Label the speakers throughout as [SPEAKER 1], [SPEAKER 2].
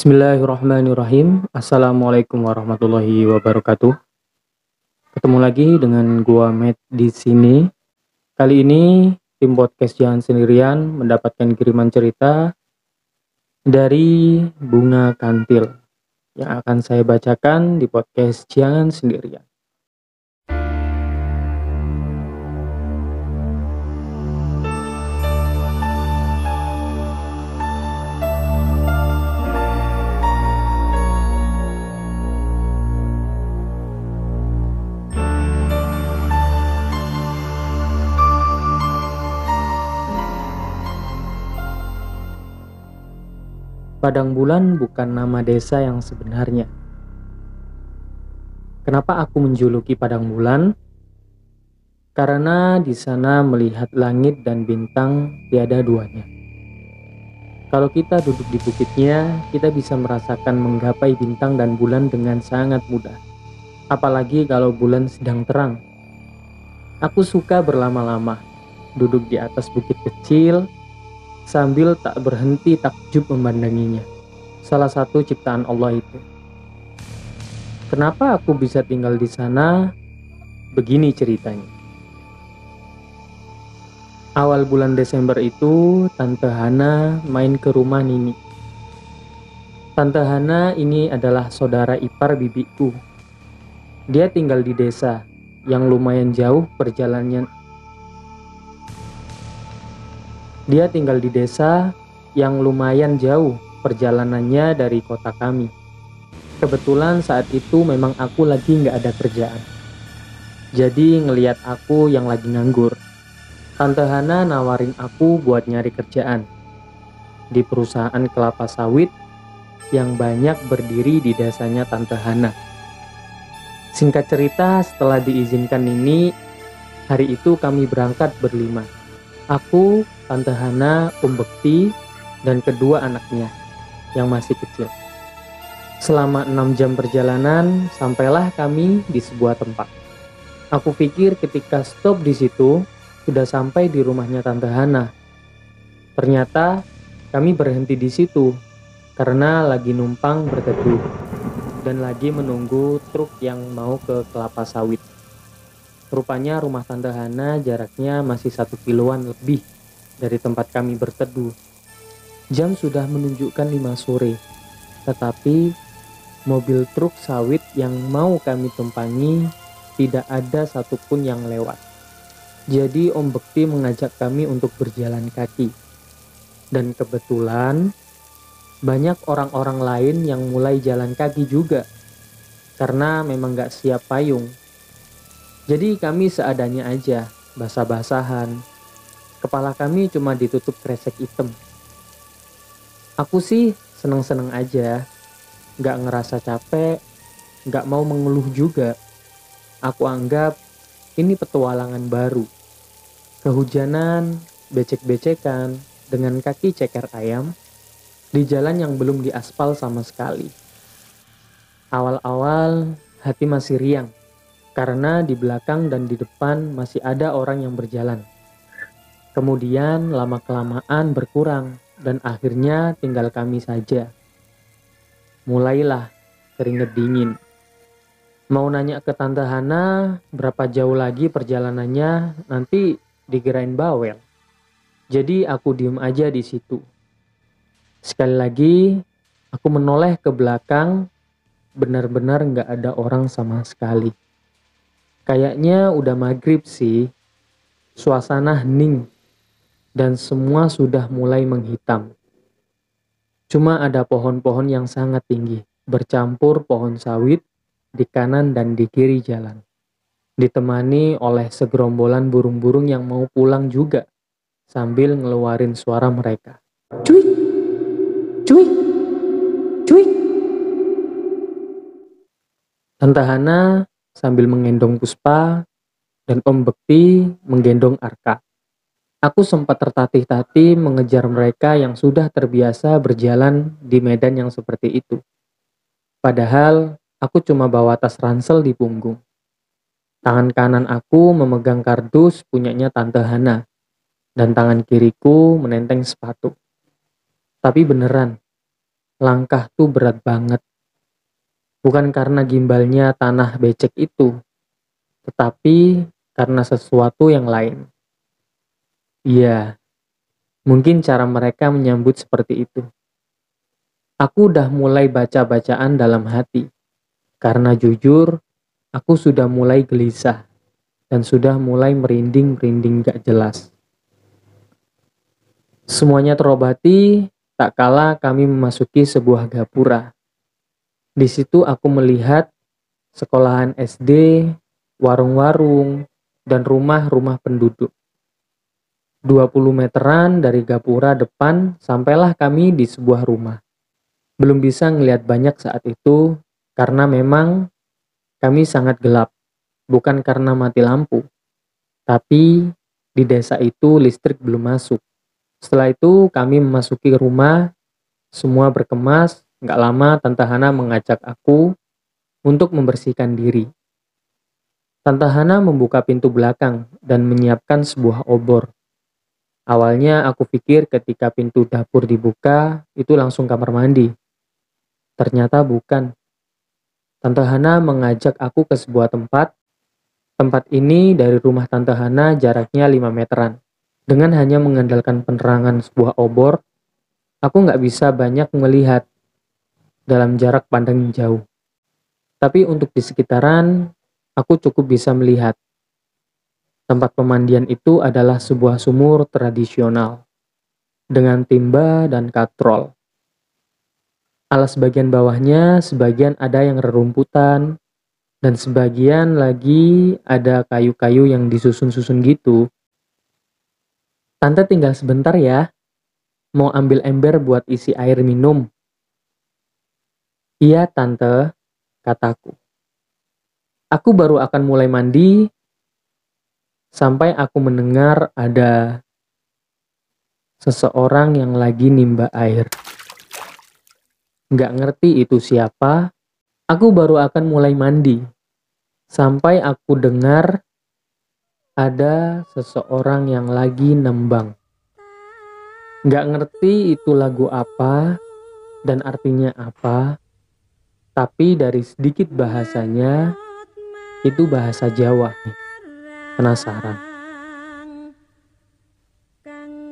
[SPEAKER 1] Bismillahirrahmanirrahim. Assalamualaikum warahmatullahi wabarakatuh. Ketemu lagi dengan gua Matt di sini. Kali ini tim podcast Jangan Sendirian mendapatkan kiriman cerita dari Bunga Kantil yang akan saya bacakan di podcast Jangan Sendirian. Padang Bulan bukan nama desa yang sebenarnya. Kenapa aku menjuluki Padang Bulan? Karena di sana melihat langit dan bintang tiada duanya. Kalau kita duduk di bukitnya, kita bisa merasakan menggapai bintang dan bulan dengan sangat mudah. Apalagi kalau bulan sedang terang. Aku suka berlama-lama, duduk di atas bukit kecil, sambil tak berhenti takjub memandanginya. Salah satu ciptaan Allah itu. Kenapa aku bisa tinggal di sana? Begini ceritanya. Awal bulan Desember itu, Tante Hana main ke rumah Nini. Tante Hana ini adalah saudara ipar bibiku. Dia tinggal di desa yang lumayan jauh perjalanannya Dia tinggal di desa yang lumayan jauh perjalanannya dari kota kami. Kebetulan saat itu memang aku lagi nggak ada kerjaan. Jadi ngeliat aku yang lagi nganggur. Tante Hana nawarin aku buat nyari kerjaan di perusahaan kelapa sawit yang banyak berdiri di desanya Tante Hana. Singkat cerita, setelah diizinkan ini, hari itu kami berangkat berlima. Aku, Tante Hana, Om Bekti, dan kedua anaknya yang masih kecil. Selama enam jam perjalanan, sampailah kami di sebuah tempat. Aku pikir ketika stop di situ, sudah sampai di rumahnya Tante Hana. Ternyata kami berhenti di situ karena lagi numpang berteduh dan lagi menunggu truk yang mau ke kelapa sawit. Rupanya rumah Tante Hana jaraknya masih satu kiloan lebih dari tempat kami berteduh. Jam sudah menunjukkan lima sore, tetapi mobil truk sawit yang mau kami tumpangi tidak ada satupun yang lewat. Jadi Om Bekti mengajak kami untuk berjalan kaki. Dan kebetulan banyak orang-orang lain yang mulai jalan kaki juga. Karena memang gak siap payung. Jadi kami seadanya aja, basah-basahan, Kepala kami cuma ditutup kresek hitam. Aku sih seneng-seneng aja, gak ngerasa capek, gak mau mengeluh juga. Aku anggap ini petualangan baru. Kehujanan, becek-becekan, dengan kaki ceker ayam, di jalan yang belum diaspal sama sekali. Awal-awal hati masih riang, karena di belakang dan di depan masih ada orang yang berjalan. Kemudian lama-kelamaan berkurang dan akhirnya tinggal kami saja. Mulailah keringet dingin. Mau nanya ke Tante Hana berapa jauh lagi perjalanannya nanti digerain bawel. Jadi aku diem aja di situ. Sekali lagi aku menoleh ke belakang benar-benar nggak ada orang sama sekali. Kayaknya udah maghrib sih. Suasana hening dan semua sudah mulai menghitam. Cuma ada pohon-pohon yang sangat tinggi, bercampur pohon sawit di kanan dan di kiri jalan. Ditemani oleh segerombolan burung-burung yang mau pulang juga, sambil ngeluarin suara mereka. Cuy! Cuy! Cuy! Tante Hana sambil menggendong Puspa dan Om Bekti menggendong Arka. Aku sempat tertatih-tatih mengejar mereka yang sudah terbiasa berjalan di medan yang seperti itu. Padahal aku cuma bawa tas ransel di punggung. Tangan kanan aku memegang kardus punyanya Tante Hana, dan tangan kiriku menenteng sepatu. Tapi beneran, langkah tuh berat banget. Bukan karena gimbalnya tanah becek itu, tetapi karena sesuatu yang lain. Iya, mungkin cara mereka menyambut seperti itu. Aku udah mulai baca-bacaan dalam hati, karena jujur, aku sudah mulai gelisah dan sudah mulai merinding-merinding gak jelas. Semuanya terobati, tak kala kami memasuki sebuah gapura. Di situ aku melihat sekolahan SD, warung-warung, dan rumah-rumah penduduk. 20 meteran dari gapura depan sampailah kami di sebuah rumah. Belum bisa ngelihat banyak saat itu karena memang kami sangat gelap, bukan karena mati lampu. Tapi di desa itu listrik belum masuk. Setelah itu kami memasuki rumah, semua berkemas, Gak lama Tante Hana mengajak aku untuk membersihkan diri. Tante Hana membuka pintu belakang dan menyiapkan sebuah obor. Awalnya aku pikir ketika pintu dapur dibuka, itu langsung kamar mandi. Ternyata bukan. Tante Hana mengajak aku ke sebuah tempat. Tempat ini dari rumah Tante Hana jaraknya 5 meteran. Dengan hanya mengandalkan penerangan sebuah obor, aku nggak bisa banyak melihat dalam jarak pandang jauh. Tapi untuk di sekitaran, aku cukup bisa melihat. Tempat pemandian itu adalah sebuah sumur tradisional dengan timba dan katrol. Alas bagian bawahnya sebagian ada yang rerumputan dan sebagian lagi ada kayu-kayu yang disusun-susun gitu Tante tinggal sebentar ya. Mau ambil ember buat isi air minum. Iya, Tante, kataku. Aku baru akan mulai mandi sampai aku mendengar ada seseorang yang lagi nimba air. Nggak ngerti itu siapa, aku baru akan mulai mandi. Sampai aku dengar ada seseorang yang lagi nembang. Gak ngerti itu lagu apa dan artinya apa, tapi dari sedikit bahasanya itu bahasa Jawa. Penasaran?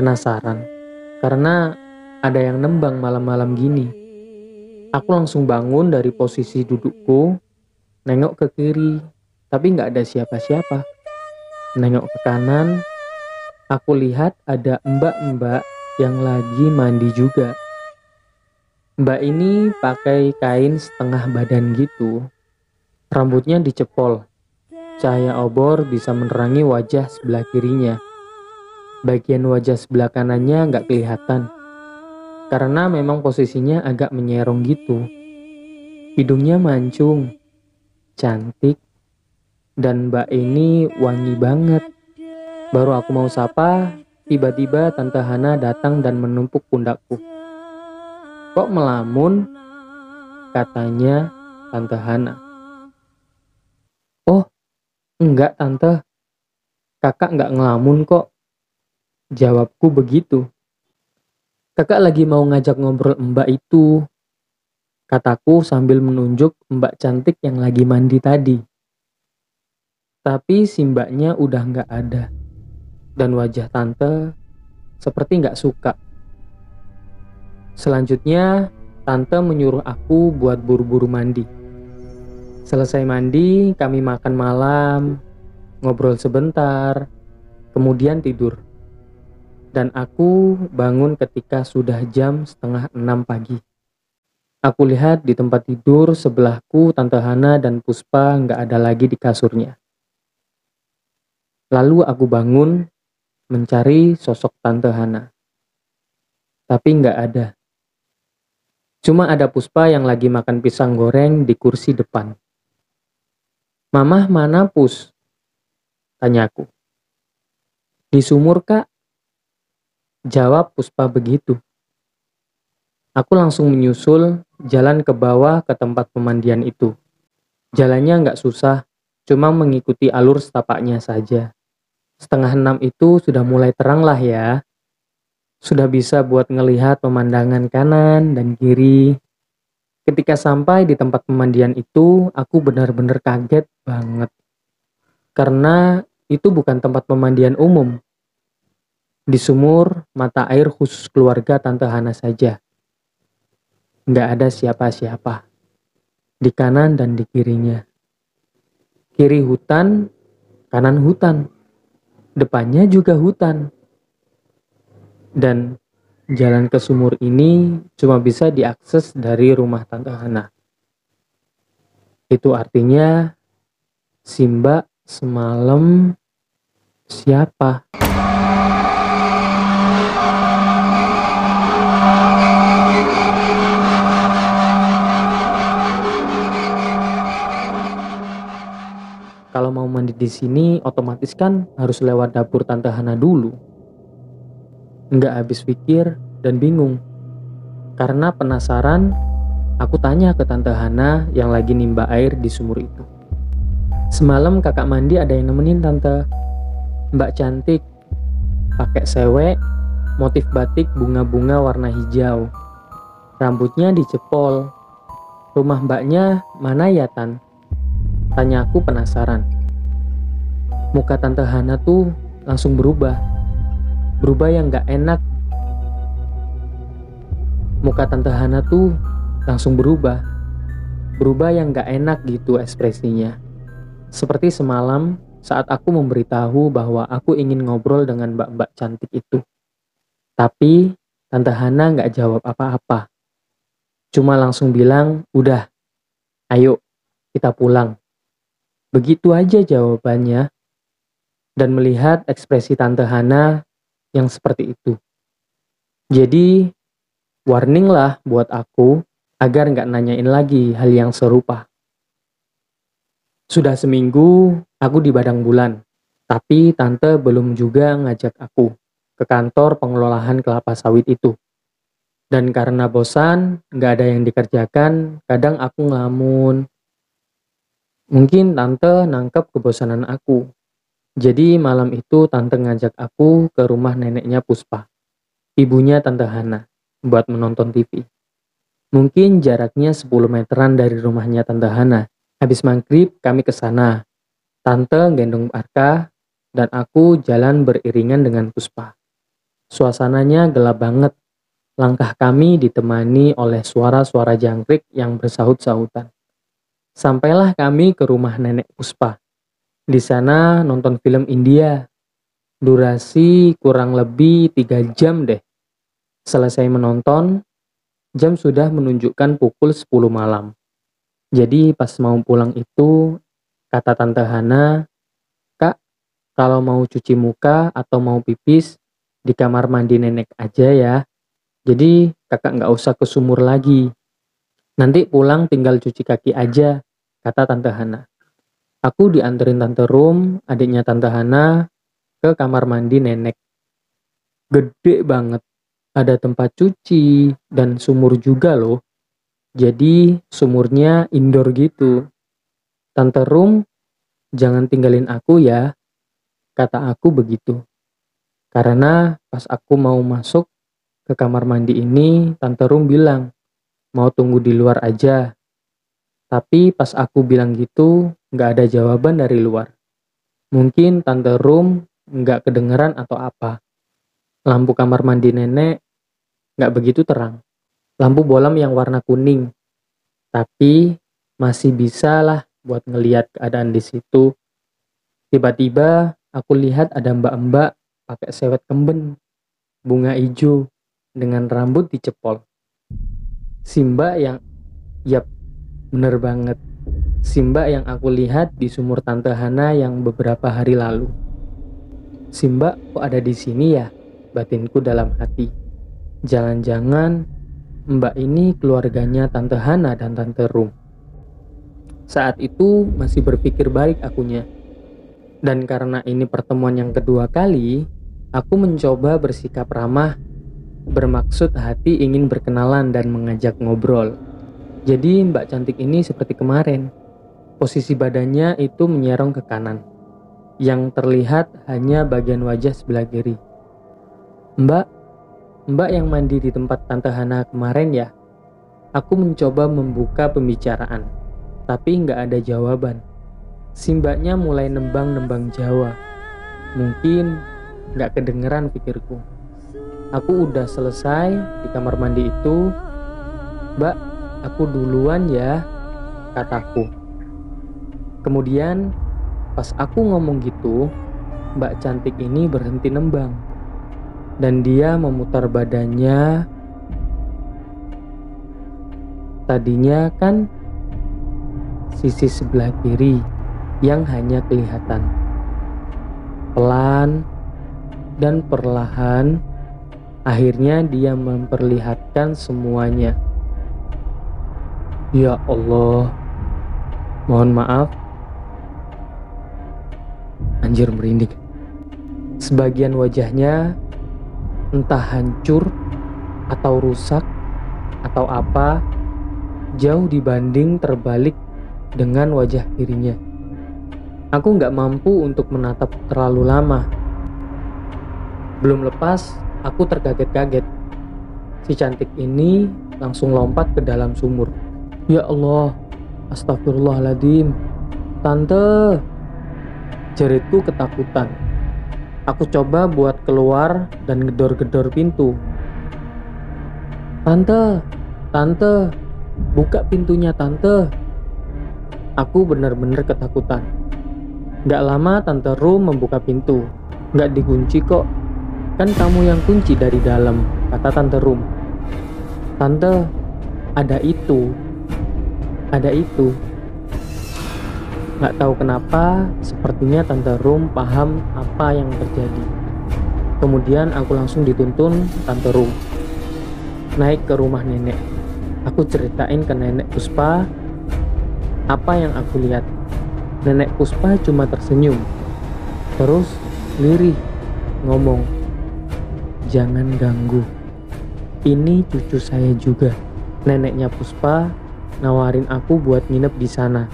[SPEAKER 1] Penasaran karena ada yang nembang malam-malam gini. Aku langsung bangun dari posisi dudukku, nengok ke kiri, tapi nggak ada siapa-siapa. Nengok ke kanan, aku lihat ada mbak-mbak yang lagi mandi juga. Mbak ini pakai kain setengah badan gitu. Rambutnya dicepol. Cahaya obor bisa menerangi wajah sebelah kirinya. Bagian wajah sebelah kanannya nggak kelihatan. Karena memang posisinya agak menyerong gitu. Hidungnya mancung. Cantik dan mbak ini wangi banget. Baru aku mau sapa, tiba-tiba Tante Hana datang dan menumpuk pundakku. Kok melamun? Katanya Tante Hana. Oh, enggak Tante. Kakak enggak ngelamun kok. Jawabku begitu. Kakak lagi mau ngajak ngobrol mbak itu. Kataku sambil menunjuk mbak cantik yang lagi mandi tadi. Tapi si mbaknya udah nggak ada. Dan wajah tante seperti nggak suka. Selanjutnya, tante menyuruh aku buat buru-buru mandi. Selesai mandi, kami makan malam, ngobrol sebentar, kemudian tidur. Dan aku bangun ketika sudah jam setengah enam pagi. Aku lihat di tempat tidur sebelahku Tante Hana dan Puspa nggak ada lagi di kasurnya. Lalu aku bangun mencari sosok Tante Hana. Tapi nggak ada. Cuma ada Puspa yang lagi makan pisang goreng di kursi depan. Mamah mana Pus? Tanyaku. Di sumur kak? Jawab Puspa begitu. Aku langsung menyusul jalan ke bawah ke tempat pemandian itu. Jalannya nggak susah, cuma mengikuti alur setapaknya saja. Setengah enam itu sudah mulai terang lah ya. Sudah bisa buat ngelihat pemandangan kanan dan kiri. Ketika sampai di tempat pemandian itu, aku benar-benar kaget banget. Karena itu bukan tempat pemandian umum. Di sumur, mata air khusus keluarga Tante Hana saja. Nggak ada siapa-siapa. Di kanan dan di kirinya. Kiri hutan, kanan hutan. Depannya juga hutan dan jalan ke sumur ini cuma bisa diakses dari rumah Tante Hana. Itu artinya Simba semalam siapa? Kalau mau mandi di sini, otomatis kan harus lewat dapur Tante Hana dulu. Nggak habis pikir dan bingung. Karena penasaran, aku tanya ke Tante Hana yang lagi nimba air di sumur itu. Semalam kakak mandi ada yang nemenin Tante. Mbak cantik, pakai sewek, motif batik bunga-bunga warna hijau. Rambutnya dicepol. Rumah mbaknya mana ya Tan? Tanya aku penasaran. Muka Tante Hana tuh langsung berubah berubah yang gak enak. Muka Tante Hana tuh langsung berubah. Berubah yang gak enak gitu ekspresinya. Seperti semalam saat aku memberitahu bahwa aku ingin ngobrol dengan mbak-mbak cantik itu. Tapi Tante Hana gak jawab apa-apa. Cuma langsung bilang, udah, ayo kita pulang. Begitu aja jawabannya. Dan melihat ekspresi Tante Hana yang seperti itu. Jadi, warning lah buat aku agar nggak nanyain lagi hal yang serupa. Sudah seminggu aku di Badang Bulan, tapi tante belum juga ngajak aku ke kantor pengelolaan kelapa sawit itu. Dan karena bosan, nggak ada yang dikerjakan, kadang aku ngelamun. Mungkin tante nangkep kebosanan aku, jadi malam itu tante ngajak aku ke rumah neneknya Puspa, ibunya tante Hana, buat menonton TV. Mungkin jaraknya 10 meteran dari rumahnya tante Hana. Habis maghrib kami ke sana. Tante gendong Arka dan aku jalan beriringan dengan Puspa. Suasananya gelap banget. Langkah kami ditemani oleh suara-suara jangkrik yang bersahut-sahutan. Sampailah kami ke rumah nenek Puspa di sana nonton film India. Durasi kurang lebih tiga jam deh. Selesai menonton, jam sudah menunjukkan pukul 10 malam. Jadi pas mau pulang itu, kata Tante Hana, Kak, kalau mau cuci muka atau mau pipis, di kamar mandi nenek aja ya. Jadi kakak nggak usah ke sumur lagi. Nanti pulang tinggal cuci kaki aja, kata Tante Hana. Aku dianterin Tante Rum, adiknya Tante Hana, ke kamar mandi nenek. Gede banget. Ada tempat cuci dan sumur juga loh. Jadi sumurnya indoor gitu. Tante Rum, jangan tinggalin aku ya. Kata aku begitu. Karena pas aku mau masuk ke kamar mandi ini, Tante Rum bilang, mau tunggu di luar aja. Tapi pas aku bilang gitu, nggak ada jawaban dari luar. Mungkin tante room nggak kedengeran atau apa. Lampu kamar mandi nenek nggak begitu terang. Lampu bolam yang warna kuning. Tapi masih bisa lah buat ngeliat keadaan di situ. Tiba-tiba aku lihat ada mbak-mbak pakai sewet kemben, bunga hijau, dengan rambut dicepol. Simba yang, yap, Bener banget. Simba yang aku lihat di sumur Tante Hana yang beberapa hari lalu. Simba kok ada di sini ya? Batinku dalam hati. Jangan-jangan Mbak ini keluarganya Tante Hana dan Tante Rum. Saat itu masih berpikir balik akunya. Dan karena ini pertemuan yang kedua kali, aku mencoba bersikap ramah, bermaksud hati ingin berkenalan dan mengajak ngobrol. Jadi Mbak cantik ini seperti kemarin. Posisi badannya itu menyerong ke kanan. Yang terlihat hanya bagian wajah sebelah kiri. Mbak, Mbak yang mandi di tempat Tante Hana kemarin ya? Aku mencoba membuka pembicaraan, tapi nggak ada jawaban. Si mbaknya mulai nembang-nembang Jawa. Mungkin nggak kedengeran pikirku. Aku udah selesai di kamar mandi itu. Mbak, aku duluan ya, kataku. Kemudian pas aku ngomong gitu, mbak cantik ini berhenti nembang. Dan dia memutar badannya. Tadinya kan sisi sebelah kiri yang hanya kelihatan. Pelan dan perlahan Akhirnya dia memperlihatkan semuanya. Ya Allah, mohon maaf. Anjir merinding. Sebagian wajahnya entah hancur atau rusak atau apa jauh dibanding terbalik dengan wajah kirinya. Aku nggak mampu untuk menatap terlalu lama. Belum lepas Aku terkaget-kaget. Si cantik ini langsung lompat ke dalam sumur. Ya Allah, astagfirullahaladzim. Tante, jeritku ketakutan. Aku coba buat keluar dan gedor-gedor pintu. Tante, tante, buka pintunya tante. Aku benar-benar ketakutan. Gak lama tante Ru membuka pintu. Gak dikunci kok. Kan kamu yang kunci dari dalam, kata Tante Rum. Tante, ada itu. Ada itu. Gak tahu kenapa, sepertinya Tante Rum paham apa yang terjadi. Kemudian aku langsung dituntun Tante Rum. Naik ke rumah nenek. Aku ceritain ke nenek Puspa apa yang aku lihat. Nenek Puspa cuma tersenyum. Terus lirih ngomong, Jangan ganggu. Ini cucu saya juga. Neneknya Puspa nawarin aku buat nginep di sana.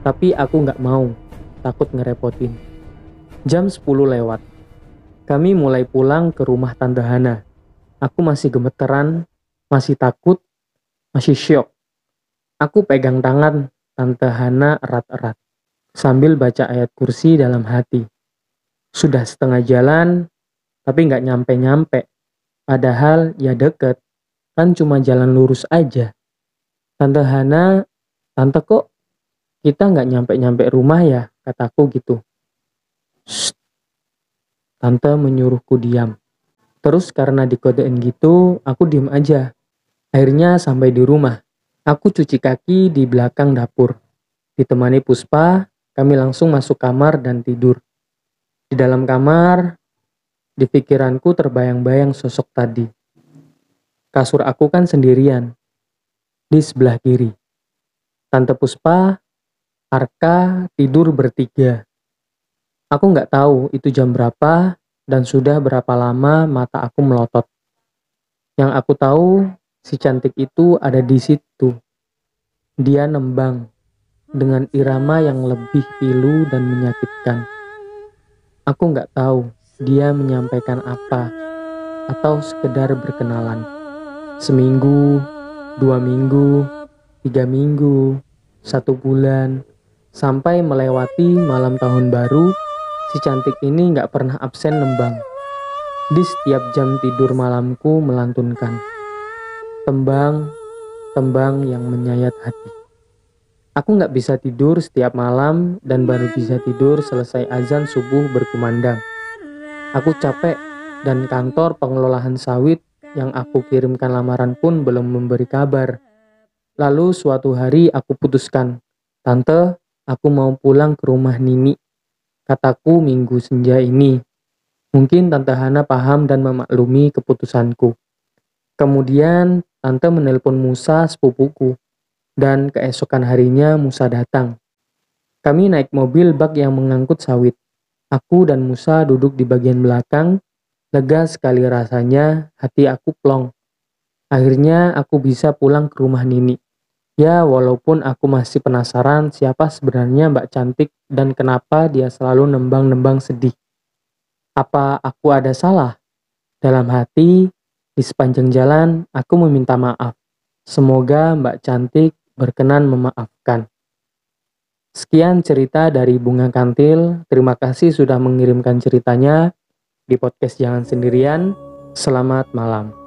[SPEAKER 1] Tapi aku nggak mau, takut ngerepotin. Jam 10 lewat. Kami mulai pulang ke rumah Tante Hana. Aku masih gemeteran, masih takut, masih syok. Aku pegang tangan Tante Hana erat-erat sambil baca ayat kursi dalam hati. Sudah setengah jalan, tapi nggak nyampe-nyampe. Padahal ya deket, kan cuma jalan lurus aja. Tante Hana, tante kok kita nggak nyampe-nyampe rumah ya, kataku gitu. Shh. Tante menyuruhku diam. Terus karena dikodein gitu, aku diam aja. Akhirnya sampai di rumah. Aku cuci kaki di belakang dapur. Ditemani Puspa, kami langsung masuk kamar dan tidur. Di dalam kamar, di pikiranku terbayang-bayang sosok tadi. Kasur aku kan sendirian. Di sebelah kiri. Tante Puspa, Arka tidur bertiga. Aku nggak tahu itu jam berapa dan sudah berapa lama mata aku melotot. Yang aku tahu, si cantik itu ada di situ. Dia nembang dengan irama yang lebih pilu dan menyakitkan. Aku nggak tahu dia menyampaikan apa atau sekedar berkenalan. Seminggu, dua minggu, tiga minggu, satu bulan, sampai melewati malam tahun baru, si cantik ini nggak pernah absen nembang. Di setiap jam tidur malamku melantunkan. Tembang, tembang yang menyayat hati. Aku nggak bisa tidur setiap malam dan baru bisa tidur selesai azan subuh berkumandang. Aku capek dan kantor pengelolaan sawit yang aku kirimkan lamaran pun belum memberi kabar. Lalu suatu hari aku putuskan, Tante, aku mau pulang ke rumah Nini. Kataku minggu senja ini. Mungkin Tante Hana paham dan memaklumi keputusanku. Kemudian Tante menelpon Musa sepupuku. Dan keesokan harinya Musa datang. Kami naik mobil bak yang mengangkut sawit. Aku dan Musa duduk di bagian belakang, lega sekali rasanya, hati aku plong. Akhirnya aku bisa pulang ke rumah Nini. Ya, walaupun aku masih penasaran siapa sebenarnya Mbak Cantik dan kenapa dia selalu nembang-nembang sedih. Apa aku ada salah? Dalam hati, Di sepanjang jalan, aku meminta maaf. Semoga Mbak Cantik berkenan memaafkan. Sekian cerita dari Bunga Kantil. Terima kasih sudah mengirimkan ceritanya di podcast Jangan Sendirian. Selamat malam.